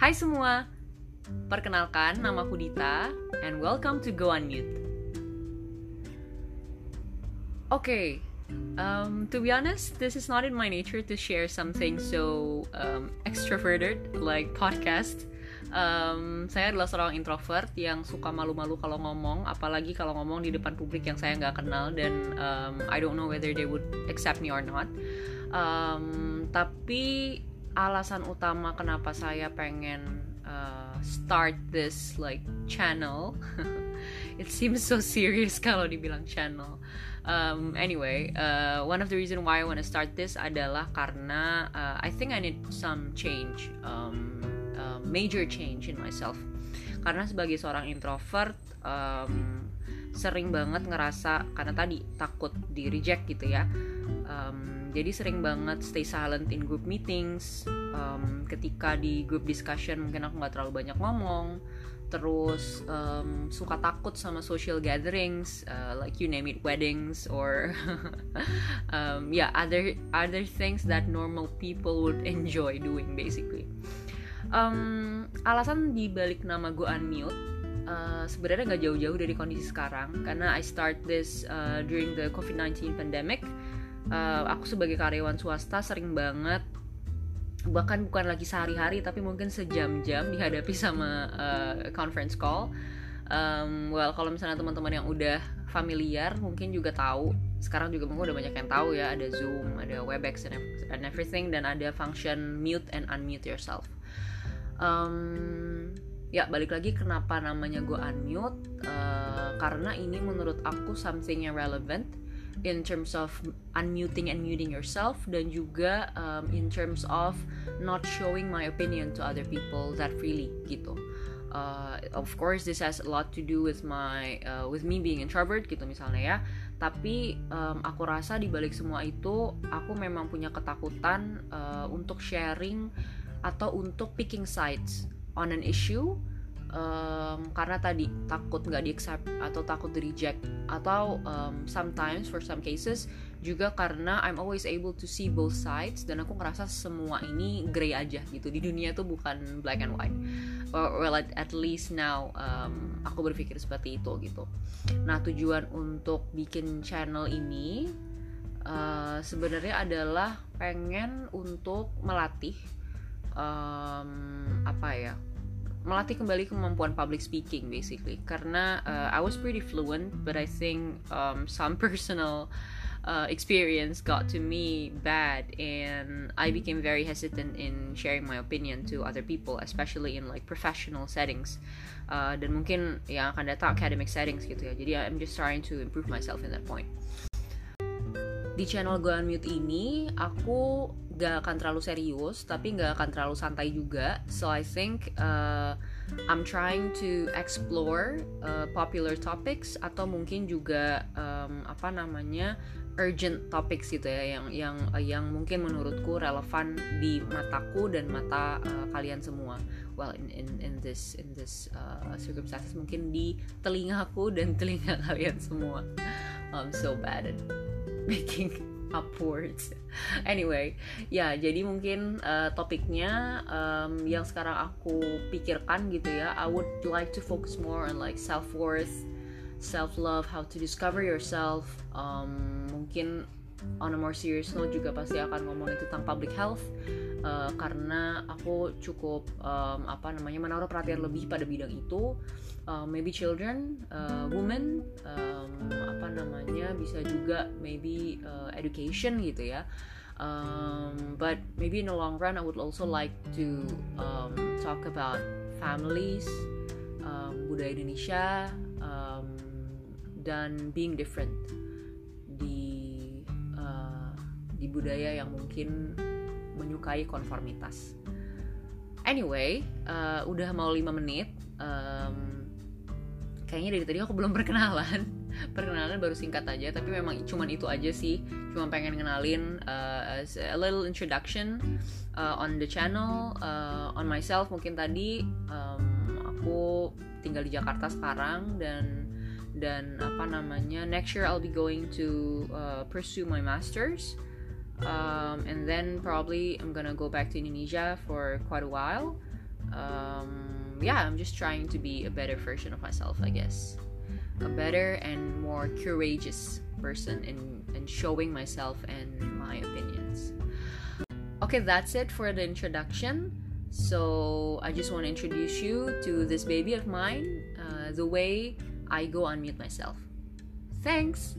Hai semua, perkenalkan nama aku Dita and welcome to Go Unmute. Okay, um, to be honest, this is not in my nature to share something so um, extroverted like podcast. Um, saya adalah seorang introvert yang suka malu-malu kalau ngomong, apalagi kalau ngomong di depan publik yang saya nggak kenal dan um, I don't know whether they would accept me or not. Um, tapi alasan utama kenapa saya pengen uh, start this like channel. It seems so serious kalau dibilang channel. Um, anyway uh, one of the reason why I want to start this adalah karena uh, I think I need some change um, uh, major change in myself. Karena sebagai seorang introvert um, sering banget ngerasa karena tadi takut di reject gitu ya um, jadi sering banget stay silent in group meetings. Um, ketika di group discussion mungkin aku nggak terlalu banyak ngomong. Terus um, suka takut sama social gatherings uh, like you name it weddings or um, yeah other other things that normal people would enjoy doing basically. Um, alasan dibalik nama gue unmute uh, sebenarnya nggak jauh-jauh dari kondisi sekarang. Karena I start this uh, during the COVID-19 pandemic uh, aku sebagai karyawan swasta sering banget bahkan bukan lagi sehari-hari tapi mungkin sejam-jam dihadapi sama uh, conference call. Um, well kalau misalnya teman-teman yang udah familiar mungkin juga tahu. Sekarang juga mungkin udah banyak yang tahu ya ada zoom ada webex and everything dan ada function mute and unmute yourself. Um, ya balik lagi kenapa namanya gue unmute? Uh, karena ini menurut aku something yang relevant in terms of unmuting and muting yourself dan juga um, in terms of not showing my opinion to other people that freely gitu. Uh, of course this has a lot to do with my uh, with me being introvert gitu misalnya ya. Tapi um, aku rasa di balik semua itu aku memang punya ketakutan uh, untuk sharing atau untuk picking sides on an issue um, karena tadi takut nggak di accept atau takut di reject. Atau um, sometimes for some cases juga karena I'm always able to see both sides dan aku ngerasa semua ini grey aja gitu. Di dunia tuh bukan black and white. Well at, at least now um, aku berpikir seperti itu gitu. Nah tujuan untuk bikin channel ini uh, sebenarnya adalah pengen untuk melatih um, apa ya melatih kembali kemampuan public speaking basically. Karena uh, I was pretty fluent but I think um, some personal uh, experience got to me bad and I became very hesitant in sharing my opinion to other people especially in like professional settings. Uh, dan mungkin yang akan datang academic settings gitu ya. Jadi I'm just trying to improve myself in that point di channel gue unmute ini aku gak akan terlalu serius tapi gak akan terlalu santai juga. So I think uh, I'm trying to explore uh, popular topics atau mungkin juga um, apa namanya urgent topics gitu ya yang yang yang mungkin menurutku relevan di mataku dan mata uh, kalian semua. Well in in in this in this uh, circumstances mungkin di telingaku dan telinga kalian semua. I'm so bad at making upwards. anyway, ya jadi mungkin uh, topiknya um, yang sekarang aku pikirkan gitu ya. I would like to focus more on like self worth, self love, how to discover yourself. Um, mungkin on a more serious note juga pasti akan ngomongin tentang public health uh, karena aku cukup um, apa namanya menaruh perhatian lebih pada bidang itu. Uh, maybe children uh, women um, apa namanya bisa juga maybe uh, education gitu ya. Um, but maybe in the long run I would also like to um, talk about families um, budaya Indonesia um, dan being different di budaya yang mungkin menyukai konformitas. Anyway, uh, udah mau 5 menit. Um, kayaknya dari tadi aku belum perkenalan. Perkenalan baru singkat aja, tapi memang cuman itu aja sih. Cuma pengen kenalin uh, a little introduction uh, on the channel, uh, on myself. Mungkin tadi um, aku tinggal di Jakarta sekarang dan dan apa namanya next year I'll be going to uh, pursue my masters um, and then probably I'm gonna go back to Indonesia for quite a while um, yeah, I'm just trying to be a better version of myself, I guess. A better and more courageous person in, in showing myself and my opinions. Okay, that's it for the introduction. So, I just want to introduce you to this baby of mine, uh, the way I go unmute myself. Thanks!